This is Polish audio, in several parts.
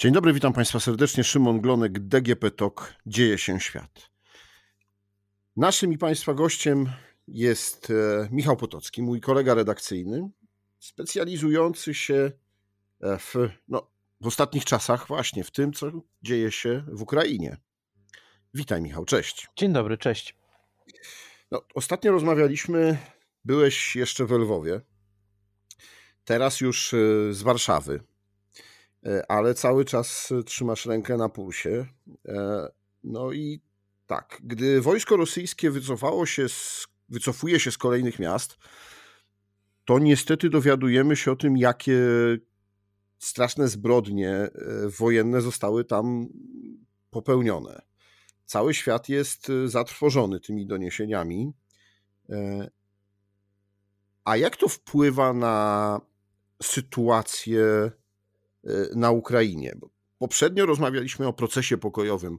Dzień dobry, witam Państwa serdecznie. Szymon Glonek, DGP TOK. Dzieje się świat. Naszym i Państwa gościem jest e, Michał Potocki, mój kolega redakcyjny, specjalizujący się e, w, no, w ostatnich czasach właśnie w tym, co dzieje się w Ukrainie. Witaj Michał, cześć. Dzień dobry, cześć. No, ostatnio rozmawialiśmy, byłeś jeszcze w Lwowie, teraz już e, z Warszawy. E, ale cały czas e, trzymasz rękę na pulsie. E, no i tak, gdy wojsko rosyjskie wycofało się z, wycofuje się z kolejnych miast, to niestety dowiadujemy się o tym, jakie straszne zbrodnie wojenne zostały tam popełnione. Cały świat jest zatrwożony tymi doniesieniami. A jak to wpływa na sytuację na Ukrainie. Poprzednio rozmawialiśmy o procesie pokojowym,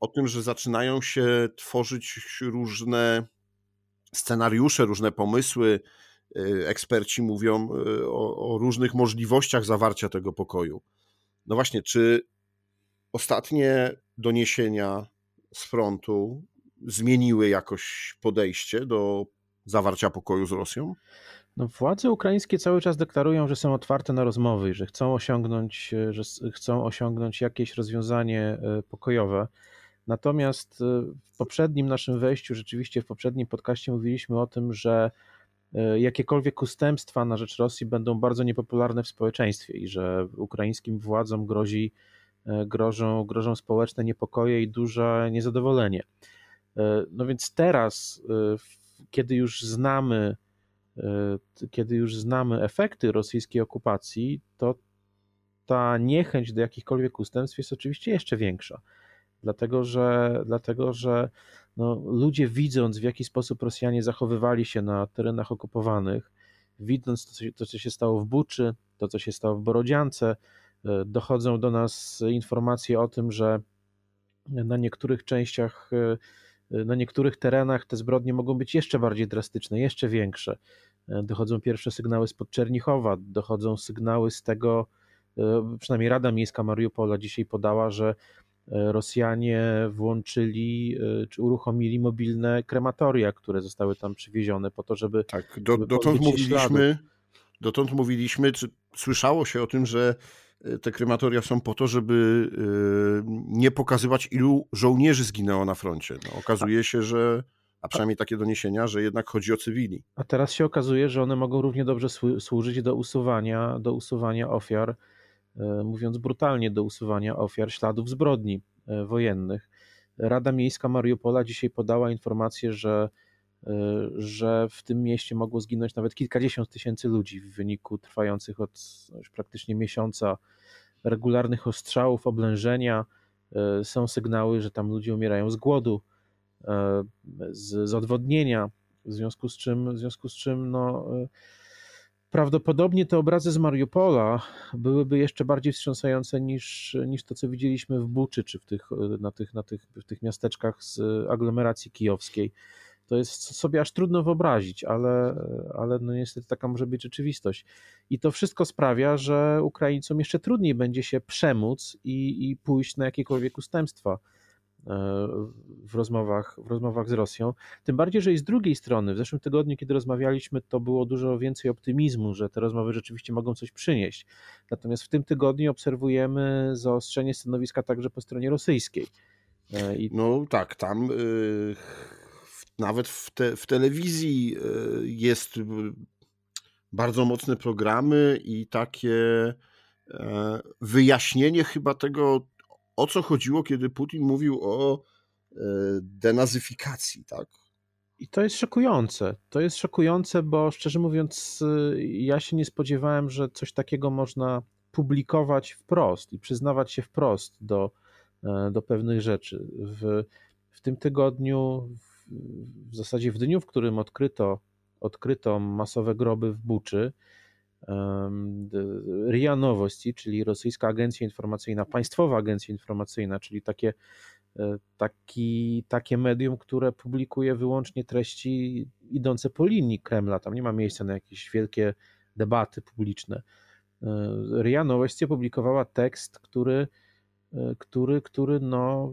o tym, że zaczynają się tworzyć różne scenariusze, różne pomysły. Y, eksperci mówią y, o, o różnych możliwościach zawarcia tego pokoju. No właśnie, czy ostatnie doniesienia z frontu zmieniły jakoś podejście do zawarcia pokoju z Rosją? No, władze ukraińskie cały czas deklarują, że są otwarte na rozmowy i że chcą osiągnąć, e, że chcą osiągnąć jakieś rozwiązanie e, pokojowe. Natomiast e, w poprzednim naszym wejściu, rzeczywiście w poprzednim podcaście mówiliśmy o tym, że jakiekolwiek ustępstwa na rzecz Rosji będą bardzo niepopularne w społeczeństwie i że ukraińskim władzom grozi, grożą, grożą społeczne niepokoje i duże niezadowolenie. No więc teraz, kiedy już znamy kiedy już znamy efekty rosyjskiej okupacji, to ta niechęć do jakichkolwiek ustępstw jest oczywiście jeszcze większa. Dlatego, że, dlatego, że no, ludzie widząc, w jaki sposób Rosjanie zachowywali się na terenach okupowanych, widząc to, to co się stało w Buczy, to, co się stało w Borodziance, e, dochodzą do nas informacje o tym, że na niektórych częściach e, na niektórych terenach te zbrodnie mogą być jeszcze bardziej drastyczne, jeszcze większe. E, dochodzą pierwsze sygnały spod Czernichowa, dochodzą sygnały z tego, e, przynajmniej Rada Miejska Mariupola dzisiaj podała, że e, Rosjanie włączyli czy uruchomili mobilne krematoria, które zostały tam przywiezione po to, żeby. Tak, do, dotąd mówiliśmy, dotąd mówiliśmy, czy słyszało się o tym, że te krematoria są po to, żeby e, nie pokazywać, ilu żołnierzy zginęło na froncie. No, okazuje się, że, a przynajmniej takie doniesienia, że jednak chodzi o cywili. A teraz się okazuje, że one mogą równie dobrze służyć do usuwania, do usuwania ofiar, e, mówiąc brutalnie, do usuwania ofiar śladów zbrodni e, wojennych. Rada Miejska Mariupola dzisiaj podała informację, że że w tym mieście mogło zginąć nawet kilkadziesiąt tysięcy ludzi w wyniku trwających od no, już praktycznie miesiąca regularnych ostrzałów, oblężenia. E, są sygnały, że tam ludzie umierają z głodu, e, z, z odwodnienia, w związku z czym, w związku z czym no, prawdopodobnie te obrazy z Mariupola byłyby jeszcze bardziej wstrząsające niż, niż to, co widzieliśmy w Buczy, czy w tych, na, tych, na tych, w tych miasteczkach z aglomeracji kijowskiej to jest sobie aż trudno wyobrazić, ale, ale no niestety taka może być rzeczywistość. I to wszystko sprawia, że Ukraińcom jeszcze trudniej będzie się przemóc i, i pójść na jakiekolwiek ustępstwa e, w rozmowach, w rozmowach z Rosją. Tym bardziej, że i z drugiej strony, w zeszłym tygodniu, kiedy rozmawialiśmy, to było dużo więcej optymizmu, że te rozmowy rzeczywiście mogą coś przynieść. Natomiast w tym tygodniu obserwujemy zaostrzenie stanowiska także po stronie rosyjskiej. E, I... No tak, tam. Yy nawet w, te, w telewizji e, jest bardzo mocne programy i takie e, wyjaśnienie chyba tego, o co chodziło, kiedy Putin mówił o e, denazyfikacji, tak? I to jest szokujące. To jest szokujące, bo szczerze mówiąc, ja się nie spodziewałem, że coś takiego można publikować wprost i przyznawać się wprost do, do pewnych rzeczy. W, w tym tygodniu, w zasadzie w dniu, w którym odkryto, odkryto masowe groby w Buczy, RIA Nowości, czyli rosyjska agencja informacyjna, państwowa agencja informacyjna, czyli takie, e, taki, takie medium, które publikuje wyłącznie treści idące po linii Kremla. Tam nie ma miejsca na jakieś wielkie debaty publiczne. RIA Nowości opublikowała tekst, który, który, który no,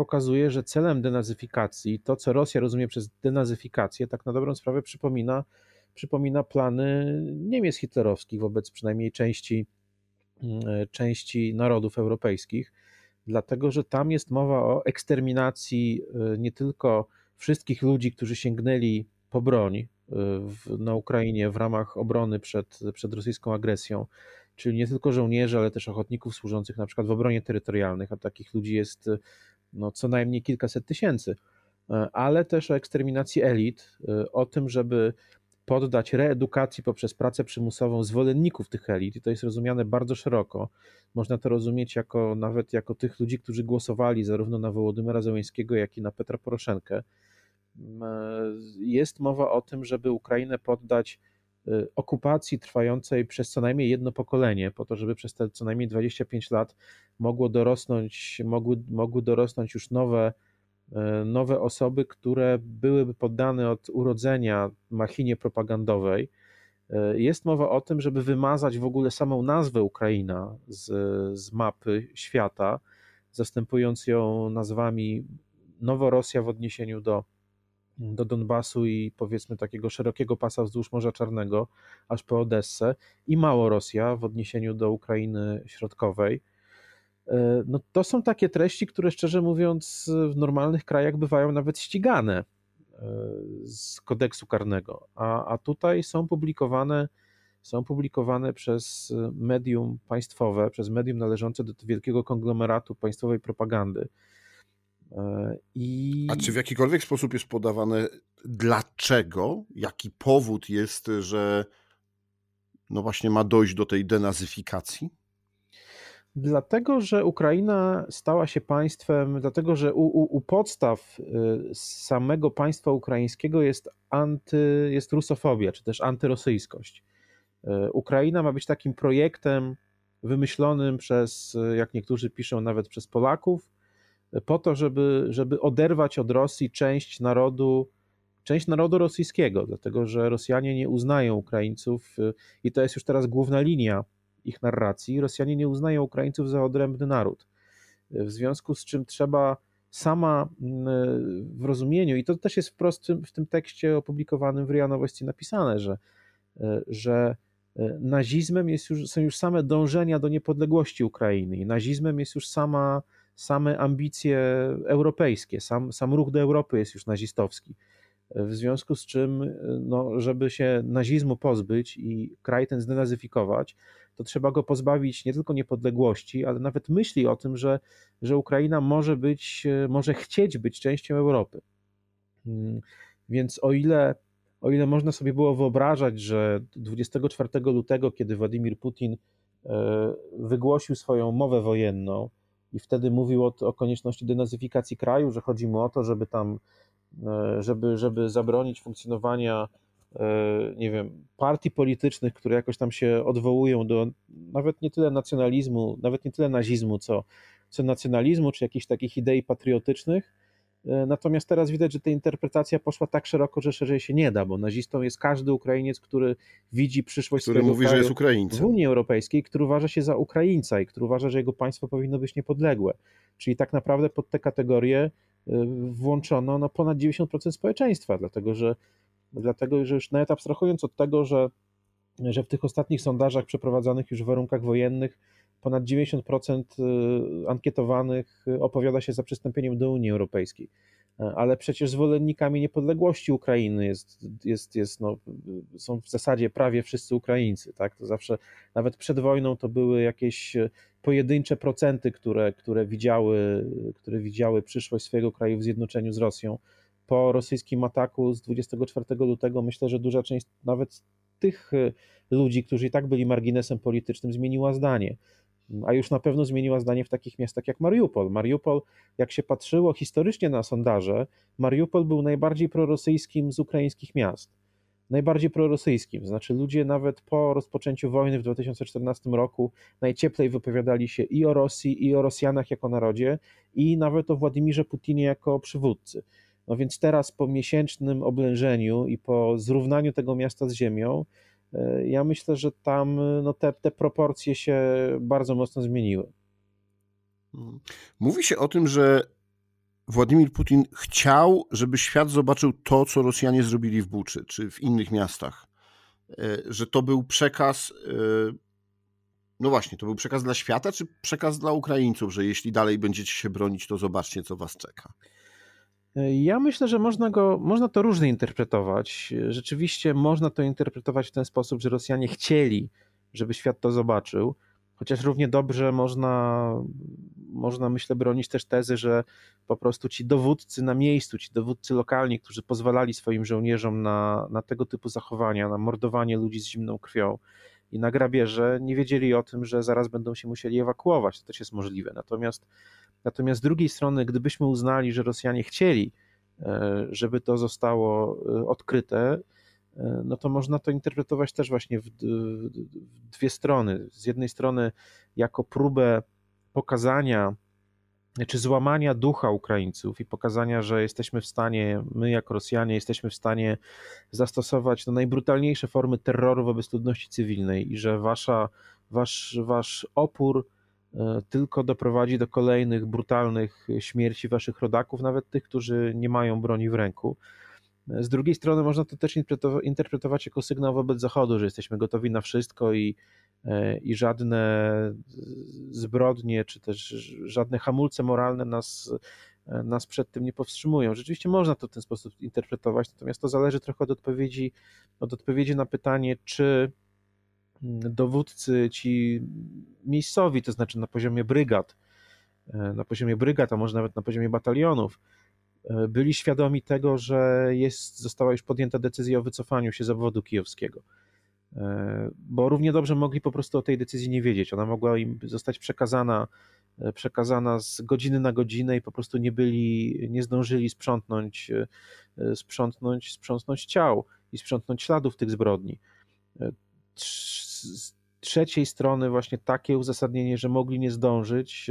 pokazuje, że celem denazyfikacji, to co Rosja rozumie przez denazyfikację, tak na dobrą sprawę przypomina, przypomina plany Niemiec hitlerowskich wobec przynajmniej części, części narodów europejskich, dlatego że tam jest mowa o eksterminacji nie tylko wszystkich ludzi, którzy sięgnęli po broń y, w, na Ukrainie w ramach obrony przed, przed rosyjską agresją, czyli nie tylko żołnierzy, ale też ochotników służących na przykład w obronie terytorialnych, a takich ludzi jest y, no, co najmniej kilkaset tysięcy, y, ale też o eksterminacji elit, o tym, żeby poddać reedukacji poprzez pracę przymusową zwolenników tych elit. I to jest rozumiane bardzo szeroko. Można to rozumieć jako nawet jako tych ludzi, którzy głosowali zarówno na Wołodymyra Zełenskiego, jak i na Petra Poroszenkę. Jest mowa o tym, żeby Ukrainę poddać okupacji trwającej przez co najmniej jedno pokolenie, po to, żeby przez te co najmniej 25 lat mogło dorosnąć, mogły, mogły dorosnąć już nowe, y, nowe osoby, które byłyby poddane od urodzenia machinie propagandowej. Y, jest mowa o tym, żeby wymazać w ogóle samą nazwę Ukraina z, z mapy świata, zastępując ją nazwami Noworosja w odniesieniu do do Donbasu i powiedzmy takiego szerokiego pasa wzdłuż Morza Czarnego, aż po Odessę i Małorosja w odniesieniu do Ukrainy Środkowej. E, no to są takie treści, które szczerze mówiąc w normalnych krajach bywają nawet ścigane e, z kodeksu karnego, a, a tutaj są publikowane, są publikowane przez medium państwowe, przez medium należące do wielkiego konglomeratu państwowej propagandy. I... A czy w jakikolwiek sposób jest podawane, dlaczego, jaki powód jest, że no właśnie ma dojść do tej denazyfikacji? Dlatego, że Ukraina stała się państwem, dlatego, że u, u, u, podstaw y, samego państwa ukraińskiego jest, anty, jest rusofobia, czy też antyrosyjskość. Y, Ukraina ma być takim projektem wymyślonym przez, jak niektórzy piszą, nawet przez Polaków, po to, żeby, żeby oderwać od Rosji część narodu, część narodu rosyjskiego, dlatego że Rosjanie nie uznają Ukraińców y, i to jest już teraz główna linia ich narracji. Rosjanie nie uznają Ukraińców za odrębny naród. W związku z czym trzeba sama mm, w rozumieniu, i to też jest wprost w tym tekście opublikowanym w RIA Nowości napisane, że, y, że y, nazizmem jest już, są już same dążenia do niepodległości Ukrainy i nazizmem jest już sama same ambicje europejskie, sam, sam ruch do Europy jest już nazistowski. W związku z czym, no, żeby się nazizmu pozbyć i kraj ten zdenazyfikować, to trzeba go pozbawić nie tylko niepodległości, ale nawet myśli o tym, że, że Ukraina może być, może chcieć być częścią Europy. Hmm, więc o ile, o ile można sobie było wyobrażać, że 24 lutego, kiedy Władimir Putin e, wygłosił swoją mowę wojenną, i wtedy mówił o, o konieczności denazyfikacji kraju, że chodzi mu o to, żeby tam, e, żeby, żeby zabronić funkcjonowania e, nie wiem, partii politycznych, które jakoś tam się odwołują do nawet nie tyle nacjonalizmu, nawet nie tyle nazizmu, co, co nacjonalizmu, czy jakichś takich idei patriotycznych, E, natomiast teraz widać, że ta interpretacja poszła tak szeroko, że szerzej się nie da, bo nazistą jest każdy Ukrainiec, który widzi przyszłość który mówi, że jest Ukraińcem. w Unii Europejskiej, który uważa się za Ukraińca i który uważa, że jego państwo powinno być niepodległe. Czyli tak naprawdę pod te kategorie e, włączono no, ponad 90% społeczeństwa, dlatego że, dlatego, że już nawet abstrahując od tego, że, że w tych ostatnich sondażach przeprowadzanych już w warunkach wojennych ponad 90% y, ankietowanych opowiada się za przystąpieniem do Unii Europejskiej. E, ale przecież zwolennikami niepodległości Ukrainy jest, jest, jest no, są w zasadzie prawie wszyscy Ukraińcy. Tak? To zawsze, nawet przed wojną, to były jakieś pojedyncze procenty, które, które, widziały, które widziały przyszłość swojego kraju w zjednoczeniu z Rosją. Po rosyjskim ataku z 24 lutego myślę, że duża część nawet tych ludzi, którzy i tak byli marginesem politycznym, zmieniła zdanie a już na pewno zmieniła zdanie w takich miastach jak Mariupol. Mariupol, jak się patrzyło historycznie na sondaże, Mariupol był najbardziej prorosyjskim z ukraińskich miast. Najbardziej prorosyjskim, znaczy ludzie nawet po rozpoczęciu wojny w 2014 roku najcieplej wypowiadali się i o Rosji, i o Rosjanach jako narodzie, i nawet o Władimirze Putinie jako przywódcy. No więc teraz po miesięcznym oblężeniu i po zrównaniu tego miasta z ziemią, Ja myślę, że tam no, te, te proporcje się bardzo mocno zmieniły. Mówi się o tym, że Władimir Putin chciał, żeby świat zobaczył to, co Rosjanie zrobili w Buczy czy w innych miastach. Że to był przekaz no właśnie, to był przekaz dla świata, czy przekaz dla Ukraińców, że jeśli dalej będziecie się bronić, to zobaczcie, co was czeka? Ja myślę, że można, go, można to różnie interpretować. Rzeczywiście można to interpretować w ten sposób, że Rosjanie chcieli, żeby świat to zobaczył, chociaż równie dobrze można, można myślę, bronić też tezy, że po prostu ci dowódcy na miejscu, ci dowódcy lokalni, którzy pozwalali swoim żołnierzom na, na tego typu zachowania, na mordowanie ludzi z zimną krwią, i na grabieże nie wiedzieli o tym, że zaraz będą się musieli ewakuować. To też jest możliwe. Natomiast, natomiast z drugiej strony, gdybyśmy uznali, że Rosjanie chcieli, e, żeby to zostało e, odkryte, e, no to można to interpretować też właśnie w, w dwie strony. Z jednej strony jako próbę pokazania czy złamania ducha Ukraińców i pokazania, że jesteśmy w stanie, my jako Rosjanie, jesteśmy w stanie zastosować no, najbrutalniejsze formy terroru wobec ludności cywilnej i że wasza, wasz, wasz opór tylko doprowadzi do kolejnych brutalnych śmierci waszych rodaków, nawet tych, którzy nie mają broni w ręku. Z drugiej strony można to też interpretować jako sygnał wobec Zachodu, że jesteśmy gotowi na wszystko i E, i żadne zbrodnie, czy też żadne hamulce moralne nas, e, nas przed tym nie powstrzymują. Rzeczywiście można to w ten sposób interpretować, natomiast to zależy trochę od odpowiedzi, od odpowiedzi na pytanie, czy dowódcy ci miejscowi, to znaczy na poziomie brygad, e, na poziomie brygad, a może nawet na poziomie batalionów, byli świadomi tego, że jest, została już podjęta decyzja o wycofaniu się z obwodu kijowskiego. E, bo równie dobrze mogli po prostu o tej decyzji nie wiedzieć. Ona mogła im zostać przekazana, e, przekazana z godziny na godzinę i po prostu nie byli, nie zdążyli sprzątnąć, e, sprzątnąć, sprzątnąć ciał i sprzątnąć śladów tych zbrodni. Z trzeciej strony właśnie takie uzasadnienie, że mogli nie zdążyć,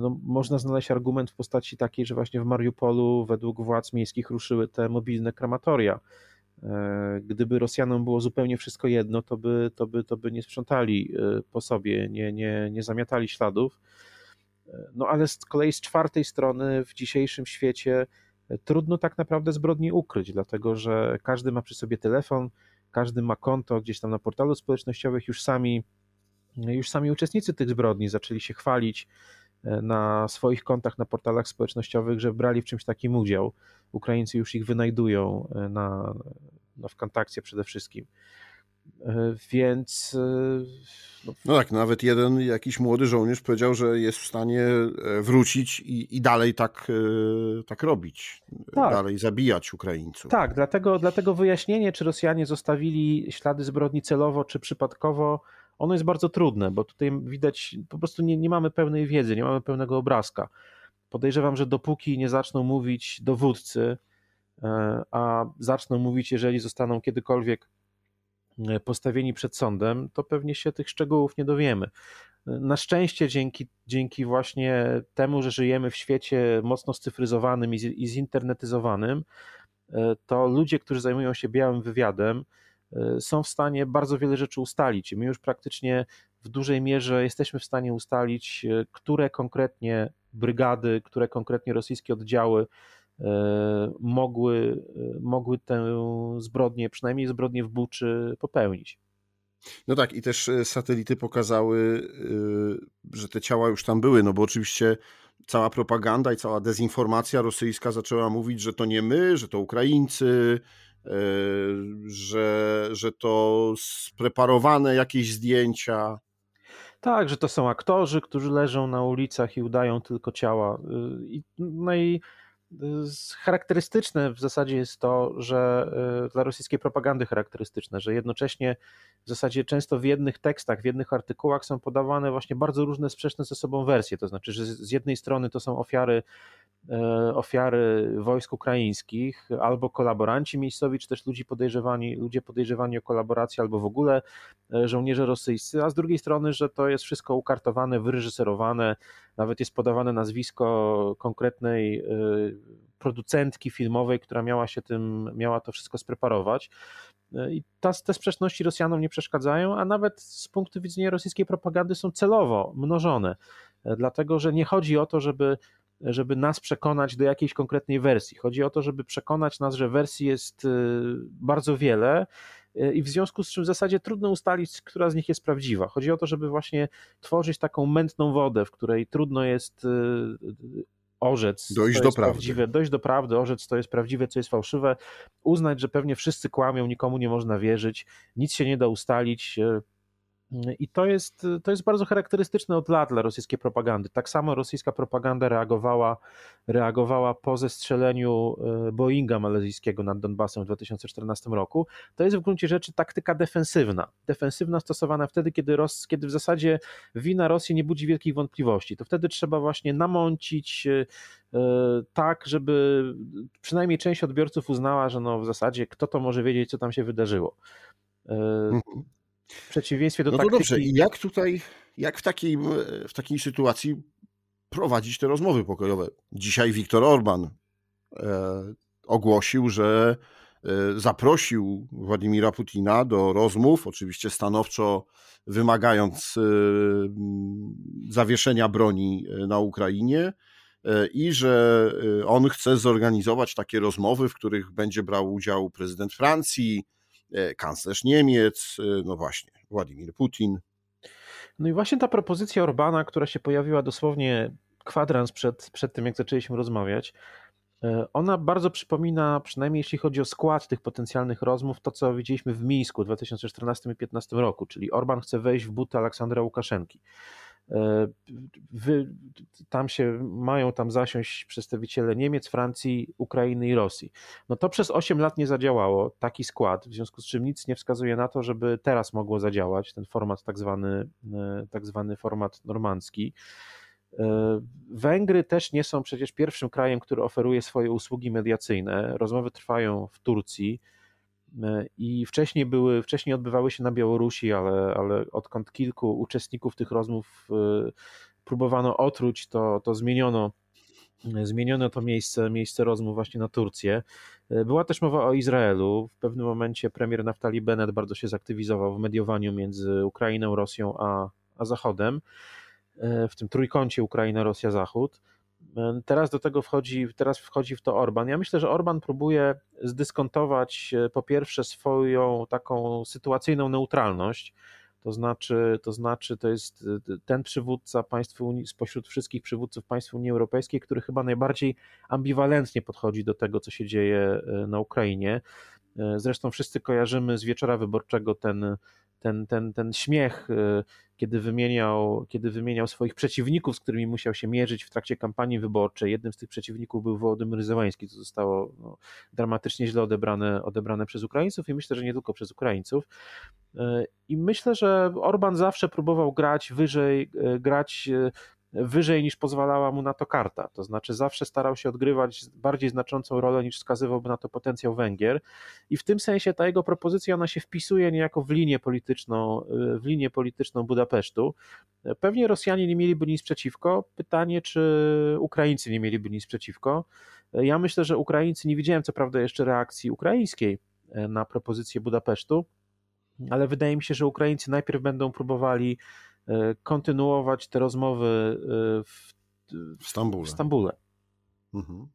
no, można znaleźć argument w postaci takiej, że właśnie w Mariupolu według władz miejskich ruszyły te mobilne krematoria, E, gdyby Rosjanom było zupełnie wszystko jedno, to by, to by, to by nie sprzątali e, po sobie, nie, nie, nie zamiatali śladów. E, no ale z kolei z czwartej strony w dzisiejszym świecie trudno tak naprawdę zbrodni ukryć, dlatego że każdy ma przy sobie telefon, każdy ma konto gdzieś tam na portalu społecznościowych, już sami, już sami uczestnicy tych zbrodni zaczęli się chwalić na swoich kontach na portalach społecznościowych, że brali w czymś takim udział. Ukraińcy już ich wynajdują na, no w kontakcie przede wszystkim. E, więc. E, no, no, tak, nawet jeden jakiś młody żołnierz powiedział, że jest w stanie e, wrócić i, i dalej tak, tak robić. Tak. Dalej zabijać Ukraińców. Tak, dlatego, dlatego wyjaśnienie, czy Rosjanie zostawili ślady zbrodni celowo, czy przypadkowo, ono jest bardzo trudne, bo tutaj widać, po prostu nie, nie mamy pełnej wiedzy, nie mamy pełnego obrazka. Podejrzewam, że dopóki nie zaczną mówić dowódcy, a zaczną mówić, jeżeli zostaną kiedykolwiek postawieni przed sądem, to pewnie się tych szczegółów nie dowiemy. Na szczęście dzięki, dzięki właśnie temu, że żyjemy w świecie mocno scyfryzowanym i zinternetyzowanym, e, to ludzie, którzy zajmują się białym wywiadem, są w stanie bardzo wiele rzeczy ustalić. I my już praktycznie w dużej mierze jesteśmy w stanie ustalić, które konkretnie brygady, które konkretnie rosyjskie oddziały E, mogły, e, mogły tę zbrodnię, przynajmniej zbrodnię w Buczy popełnić. No tak, i też e, satelity pokazały, że te ciała już tam były, no bo oczywiście cała propaganda i cała dezinformacja rosyjska zaczęła mówić, że to nie my, że to Ukraińcy, że, że to spreparowane jakieś zdjęcia. Tak, że to są aktorzy, którzy leżą na ulicach i udają tylko ciała. No i charakterystyczne w zasadzie jest to, że e, dla rosyjskiej propagandy charakterystyczne, że jednocześnie w zasadzie często w jednych tekstach, w jednych artykułach są podawane właśnie bardzo różne sprzeczne ze sobą wersje. To znaczy, że z jednej strony to są ofiary ofiary wojsk ukraińskich, albo kolaboranci miejscowi, czy też ludzi podejrzewani, ludzie podejrzewani o kolaborację, albo w ogóle e, żołnierze rosyjscy, a z drugiej strony, że to jest wszystko ukartowane, wyreżyserowane, nawet jest podawane nazwisko konkretnej e, producentki filmowej, która miała się tym, miała to wszystko spreparować. I ta, te sprzeczności Rosjanom nie przeszkadzają, a nawet z punktu widzenia rosyjskiej propagandy są celowo mnożone, dlatego że nie chodzi o to, żeby żeby nas przekonać do jakiejś konkretnej wersji. Chodzi o to, żeby przekonać nas, że wersji jest bardzo wiele i w związku z czym w zasadzie trudno ustalić, która z nich jest prawdziwa. Chodzi o to, żeby właśnie tworzyć taką mętną wodę, w której trudno jest orzec, dojść do prawdy. Prawdziwe, dojść do prawdy, orzec, co jest prawdziwe, co jest fałszywe, uznać, że pewnie wszyscy kłamią, nikomu nie można wierzyć, nic się nie da ustalić. E, I to jest, to jest bardzo charakterystyczne od lat dla rosyjskiej propagandy. Tak samo rosyjska propaganda reagowała, reagowała po zestrzeleniu e, Boeinga malezyjskiego nad Donbasem w 2014 roku. To jest w gruncie rzeczy taktyka defensywna. Defensywna stosowana wtedy, kiedy, Ros, kiedy w zasadzie wina Rosji nie budzi wielkich wątpliwości. To wtedy trzeba właśnie namącić e, tak, żeby przynajmniej część odbiorców uznała, że no w zasadzie kto to może wiedzieć, co tam się wydarzyło. W przeciwieństwie do no to taktyki... dobrze, i jak tutaj, jak w takiej, w takiej sytuacji prowadzić te rozmowy pokojowe? Dzisiaj Viktor Orban e, ogłosił, że e, zaprosił Władimira Putina do rozmów, oczywiście stanowczo wymagając e, zawieszenia broni e, na Ukrainie e, i że e, on chce zorganizować takie rozmowy, w których będzie brał udział prezydent Francji, kanclerz Niemiec, e, no właśnie, Władimir Putin. No i właśnie ta propozycja Orbana, która się pojawiła dosłownie kwadrans przed, przed tym, jak zaczęliśmy rozmawiać, e, ona bardzo przypomina, przynajmniej jeśli chodzi o skład tych potencjalnych rozmów, to co widzieliśmy w Mińsku w 2014 i 2015 roku, czyli Orban chce wejść w buty Aleksandra Łukaszenki. E, wy, tam się mają tam zasiąść przedstawiciele Niemiec, Francji, Ukrainy i Rosji. No to przez 8 lat nie zadziałało taki skład, w związku z czym nic nie wskazuje na to, żeby teraz mogło zadziałać ten format tak zwany, e, tak zwany format normandzki. E, Węgry też nie są przecież pierwszym krajem, który oferuje swoje usługi mediacyjne. Rozmowy trwają w Turcji. E, I wcześniej były, wcześniej odbywały się na Białorusi, ale, ale odkąd kilku uczestników tych rozmów e, próbowano otruć, to, to zmieniono, zmieniono to miejsce, miejsce rozmów właśnie na Turcję. E, była też mowa o Izraelu. W pewnym momencie premier Naftali Bennett bardzo się zaktywizował w mediowaniu między Ukrainą, Rosją a, a Zachodem, w tym trójkącie Ukraina, Rosja, Zachód. Teraz do tego wchodzi, teraz wchodzi w to Orban. Ja myślę, że Orban próbuje zdyskontować e, po pierwsze swoją taką sytuacyjną neutralność, to znaczy, to znaczy, to jest e, ten przywódca państw Unii, spośród wszystkich przywódców państw Unii Europejskiej, który chyba najbardziej ambiwalentnie podchodzi do tego, co się dzieje e, na Ukrainie. Zresztą wszyscy kojarzymy z wieczora wyborczego ten, ten, ten, ten śmiech kiedy wymieniał, kiedy wymieniał swoich przeciwników, z którymi musiał się mierzyć w trakcie kampanii wyborczej. Jednym z tych przeciwników był Wołodymyr Zełański, co zostało no, dramatycznie źle odebrane, odebrane przez Ukraińców i myślę, że nie tylko przez Ukraińców. E, I myślę, że Orban zawsze próbował grać wyżej, e, grać wyżej niż pozwalała mu na to karta. To znaczy zawsze starał się odgrywać bardziej znaczącą rolę niż wskazywałby na to potencjał Węgier i w tym sensie ta jego propozycja ona się wpisuje niejako w linię polityczną, w linię polityczną Budapesztu. Pewnie Rosjanie nie mieliby nic przeciwko. Pytanie, czy Ukraińcy nie mieliby nic przeciwko. Ja myślę, że Ukraińcy, nie widziałem co prawda jeszcze reakcji ukraińskiej na propozycję Budapesztu, ale wydaje mi się, że Ukraińcy najpierw będą próbowali E, kontynuować te rozmowy e, w, w Stambule. W Stambule. Mhm.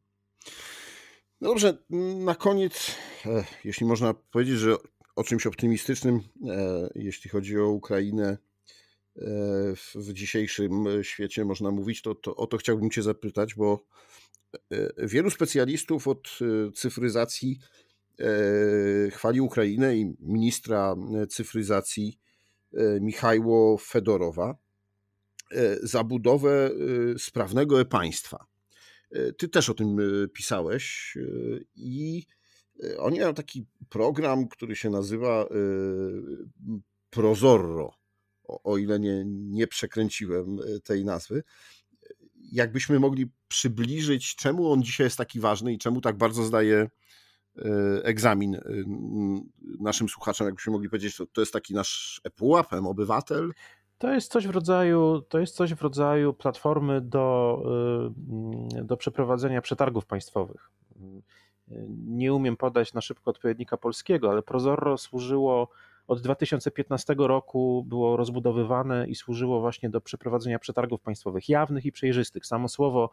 No dobrze, na koniec, e, jeśli można powiedzieć, że o czymś optymistycznym, jeśli chodzi o Ukrainę, w dzisiejszym świecie można mówić, to, to o to chciałbym Cię zapytać, bo wielu specjalistów od cyfryzacji chwali Ukrainę i ministra cyfryzacji E, Michajło Fedorowa e, za budowę e, sprawnego e-państwa. Ty też o tym pisałeś i oni mają taki program, który się nazywa Prozorro, o ile nie, nie przekręciłem tej nazwy. Jakbyśmy mogli przybliżyć, czemu on dzisiaj jest taki ważny i czemu tak bardzo zdaje E, egzamin e, naszym słuchaczom, jakbyśmy mogli powiedzieć, to, to jest taki nasz ePUAP, obywatel. To jest coś w rodzaju, to jest coś w rodzaju platformy do, e, do przeprowadzenia przetargów państwowych. nie umiem podać na szybko odpowiednika polskiego, ale Prozorro służyło od 2015 roku było rozbudowywane i służyło właśnie do przeprowadzenia przetargów państwowych jawnych i przejrzystych. Samo słowo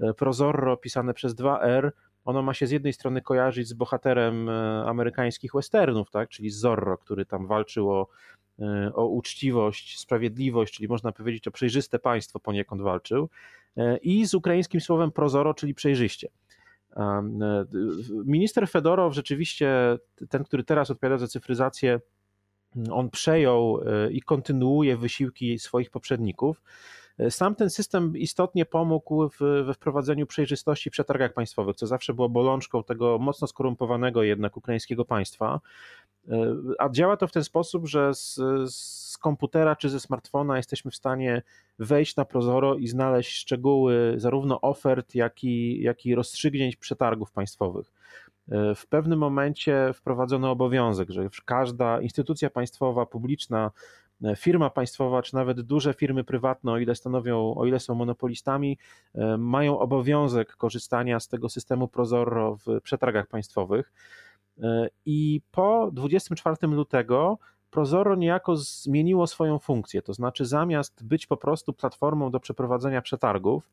e, Prozorro pisane przez 2R, ono ma się z jednej strony kojarzyć z bohaterem e, amerykańskich westernów, tak, czyli Zorro, który tam walczył o, e, o uczciwość, sprawiedliwość, czyli można powiedzieć o przejrzyste państwo poniekąd walczył, i z ukraińskim słowem prozoro, czyli przejrzyście. Minister Fedorow rzeczywiście, ten, który teraz odpowiada za cyfryzację, on przejął e, i kontynuuje wysiłki swoich poprzedników. E, sam ten system istotnie pomógł we wprowadzeniu przejrzystości w przetargach państwowych, co zawsze było bolączką tego mocno skorumpowanego jednak ukraińskiego państwa. E, a działa to w ten sposób, że z, z komputera czy ze smartfona jesteśmy w stanie wejść na Prozoro i znaleźć szczegóły zarówno ofert, jak i, jak i rozstrzygnięć przetargów państwowych. W pewnym momencie wprowadzono obowiązek, że każda instytucja państwowa, publiczna, firma państwowa, czy nawet duże firmy prywatne, o ile stanowią, o ile są monopolistami, mają obowiązek korzystania z tego systemu Prozorro w przetargach państwowych. I po 24 lutego Prozorro niejako zmieniło swoją funkcję, to znaczy zamiast być po prostu platformą do przeprowadzenia przetargów,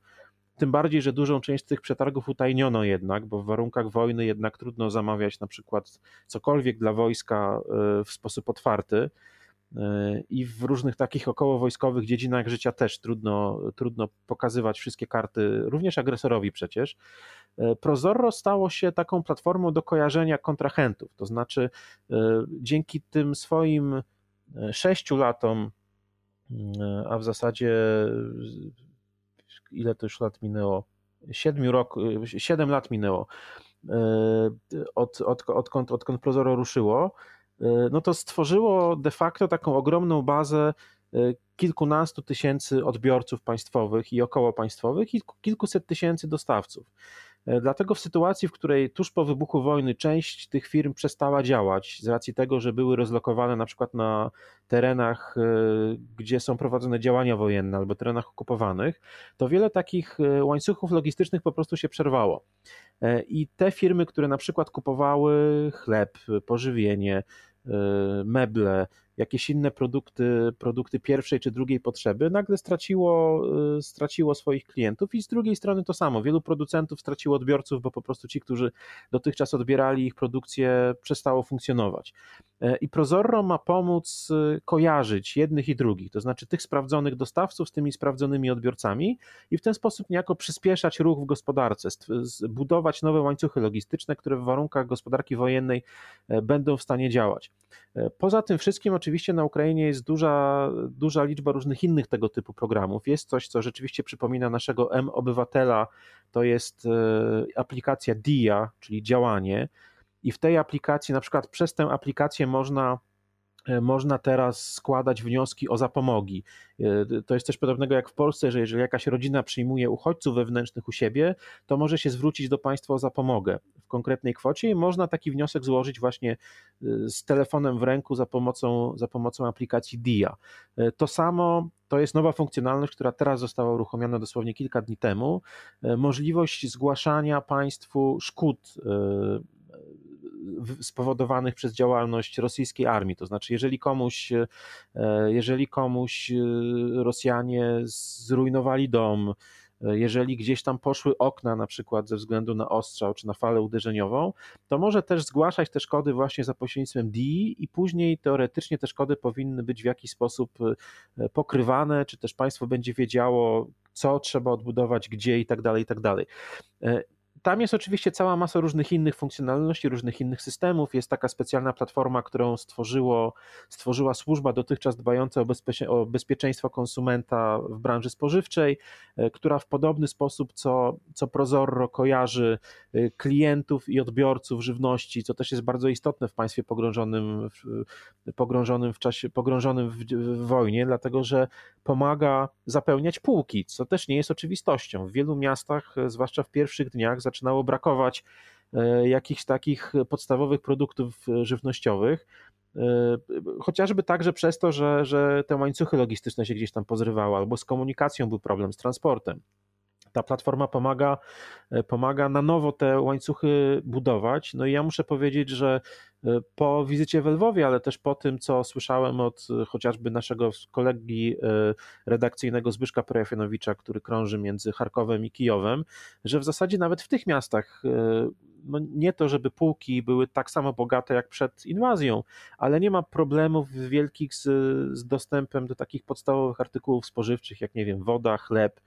tym bardziej, że dużą część tych przetargów utajniono jednak, bo w warunkach wojny jednak trudno zamawiać na przykład cokolwiek dla wojska e, w sposób otwarty. E, I w różnych takich okołowojskowych dziedzinach życia też trudno, trudno pokazywać wszystkie karty, również agresorowi przecież. E, Prozorro stało się taką platformą do kojarzenia kontrahentów, to znaczy dzięki tym swoim sześciu latom, a w zasadzie ile to już lat minęło? Siedmiu rok, siedem lat minęło e, od, od, odkąd, odkąd Prozoro ruszyło, e, no to stworzyło de facto taką ogromną bazę e, kilkunastu tysięcy odbiorców państwowych i około państwowych i kilkuset tysięcy dostawców. E, dlatego w sytuacji, w której tuż po wybuchu wojny część tych firm przestała działać z racji tego, że były rozlokowane na przykład na terenach, e, gdzie są prowadzone działania wojenne albo terenach okupowanych, to wiele takich e, łańcuchów logistycznych po prostu się przerwało. I te firmy, które na przykład kupowały chleb, pożywienie, meble, jakieś inne produkty, produkty pierwszej czy drugiej potrzeby, nagle straciło, y, straciło swoich klientów i z drugiej strony to samo. Wielu producentów straciło odbiorców, bo po prostu ci, którzy dotychczas odbierali ich produkcję, przestało funkcjonować. E, I Prozorro ma pomóc y, kojarzyć jednych i drugich, to znaczy tych sprawdzonych dostawców z tymi sprawdzonymi odbiorcami i w ten sposób niejako przyspieszać ruch w gospodarce, budować nowe łańcuchy logistyczne, które w warunkach gospodarki wojennej e, będą w stanie działać. E, poza tym wszystkim oczywiście na Ukrainie jest duża, duża liczba różnych innych tego typu programów. Jest coś, co rzeczywiście przypomina naszego M-Obywatela, to jest aplikacja DIA, czyli działanie, i w tej aplikacji, na przykład przez tę aplikację można e, można teraz składać wnioski o zapomogi. E, to jest coś podobnego jak w Polsce, że jeżeli jakaś rodzina przyjmuje uchodźców wewnętrznych u siebie, to może się zwrócić do państwa o zapomogę w konkretnej kwocie i można taki wniosek złożyć właśnie e, z telefonem w ręku za pomocą, za pomocą aplikacji DIA. To samo to jest nowa funkcjonalność, która teraz została uruchomiona dosłownie kilka dni temu. Możliwość zgłaszania państwu szkód spowodowanych przez działalność rosyjskiej armii. To znaczy, jeżeli komuś, e, jeżeli komuś e, Rosjanie zrujnowali dom, e, jeżeli gdzieś tam poszły okna, na przykład ze względu na ostrzał czy na falę uderzeniową, to może też zgłaszać te szkody właśnie za pośrednictwem DI i później teoretycznie te szkody powinny być w jakiś sposób pokrywane, czy też państwo będzie wiedziało, co trzeba odbudować, gdzie i tak dalej, i tak dalej. Tam jest oczywiście cała masa różnych innych funkcjonalności, różnych innych systemów. Jest taka specjalna platforma, którą stworzyło, stworzyła służba dotychczas dbająca o, bezpie, o bezpieczeństwo konsumenta w branży spożywczej, e, która w podobny sposób co, co Prozorro kojarzy e, klientów i odbiorców żywności, co też jest bardzo istotne w państwie pogrążonym w, pogrążonym w czasie, pogrążonym w, w wojnie, dlatego że pomaga zapełniać półki, co też nie jest oczywistością. W wielu miastach, e, zwłaszcza w pierwszych dniach, zaczynało brakować e, jakichś takich podstawowych produktów e, żywnościowych. E, chociażby także przez to, że, że te łańcuchy logistyczne się gdzieś tam pozrywały, albo z komunikacją był problem, z transportem. Ta platforma pomaga, e, pomaga na nowo te łańcuchy budować. No i ja muszę powiedzieć, że e, po wizycie w Lwowie, ale też po tym, co słyszałem od e, chociażby naszego kolegi redakcyjnego Zbyszka Projafianowicza, który krąży między Charkowem i Kijowem, że w zasadzie nawet w tych miastach no nie to, żeby półki były tak samo bogate jak przed inwazją, ale nie ma problemów wielkich z, z dostępem do takich podstawowych artykułów spożywczych, jak nie wiem, woda, chleb,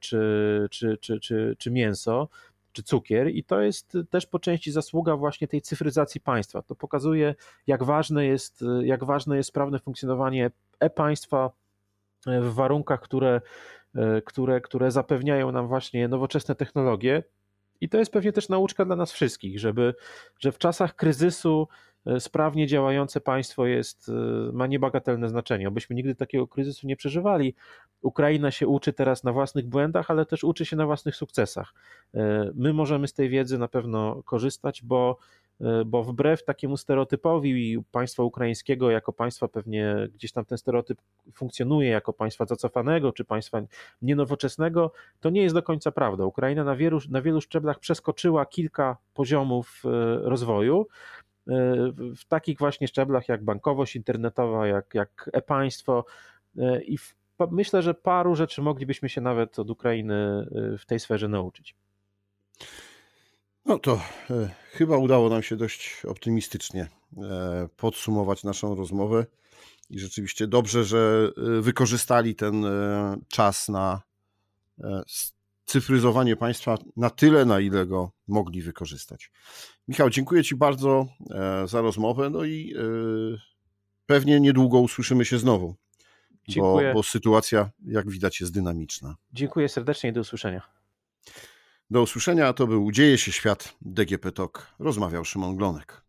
czy, czy, czy, czy, czy mięso, czy cukier, i to jest też po części zasługa właśnie tej cyfryzacji państwa. To pokazuje, jak ważne jest, jak ważne jest sprawne funkcjonowanie e-państwa w warunkach, które, e, które, które zapewniają nam właśnie nowoczesne technologie. I to jest pewnie też nauczka dla nas wszystkich, żeby, że w czasach kryzysu E, sprawnie działające państwo jest, e, ma niebagatelne znaczenie. Obyśmy nigdy takiego kryzysu nie przeżywali. Ukraina się uczy teraz na własnych błędach, ale też uczy się na własnych sukcesach. E, my możemy z tej wiedzy na pewno korzystać, bo, bo wbrew takiemu stereotypowi państwa ukraińskiego, jako państwa pewnie gdzieś tam ten stereotyp funkcjonuje, jako państwa zacofanego czy państwa nienowoczesnego, to nie jest do końca prawda. Ukraina na wielu, na wielu szczeblach przeskoczyła kilka poziomów rozwoju w takich właśnie szczeblach jak bankowość internetowa, jak, jak e-państwo e, i w, myślę, że paru rzeczy moglibyśmy się nawet od Ukrainy e, w tej sferze nauczyć. No to e, chyba udało nam się dość optymistycznie e, podsumować naszą rozmowę i rzeczywiście dobrze, że e, wykorzystali ten e, czas na cyfryzowanie państwa na tyle, na ile go mogli wykorzystać. Michał, dziękuję Ci bardzo e, za rozmowę. No i e, pewnie niedługo usłyszymy się znowu. Bo, bo sytuacja, jak widać, jest dynamiczna. Dziękuję serdecznie i do usłyszenia. Do usłyszenia. To był Dzieje się świat DGP TOK. Rozmawiał Szymon Glonek.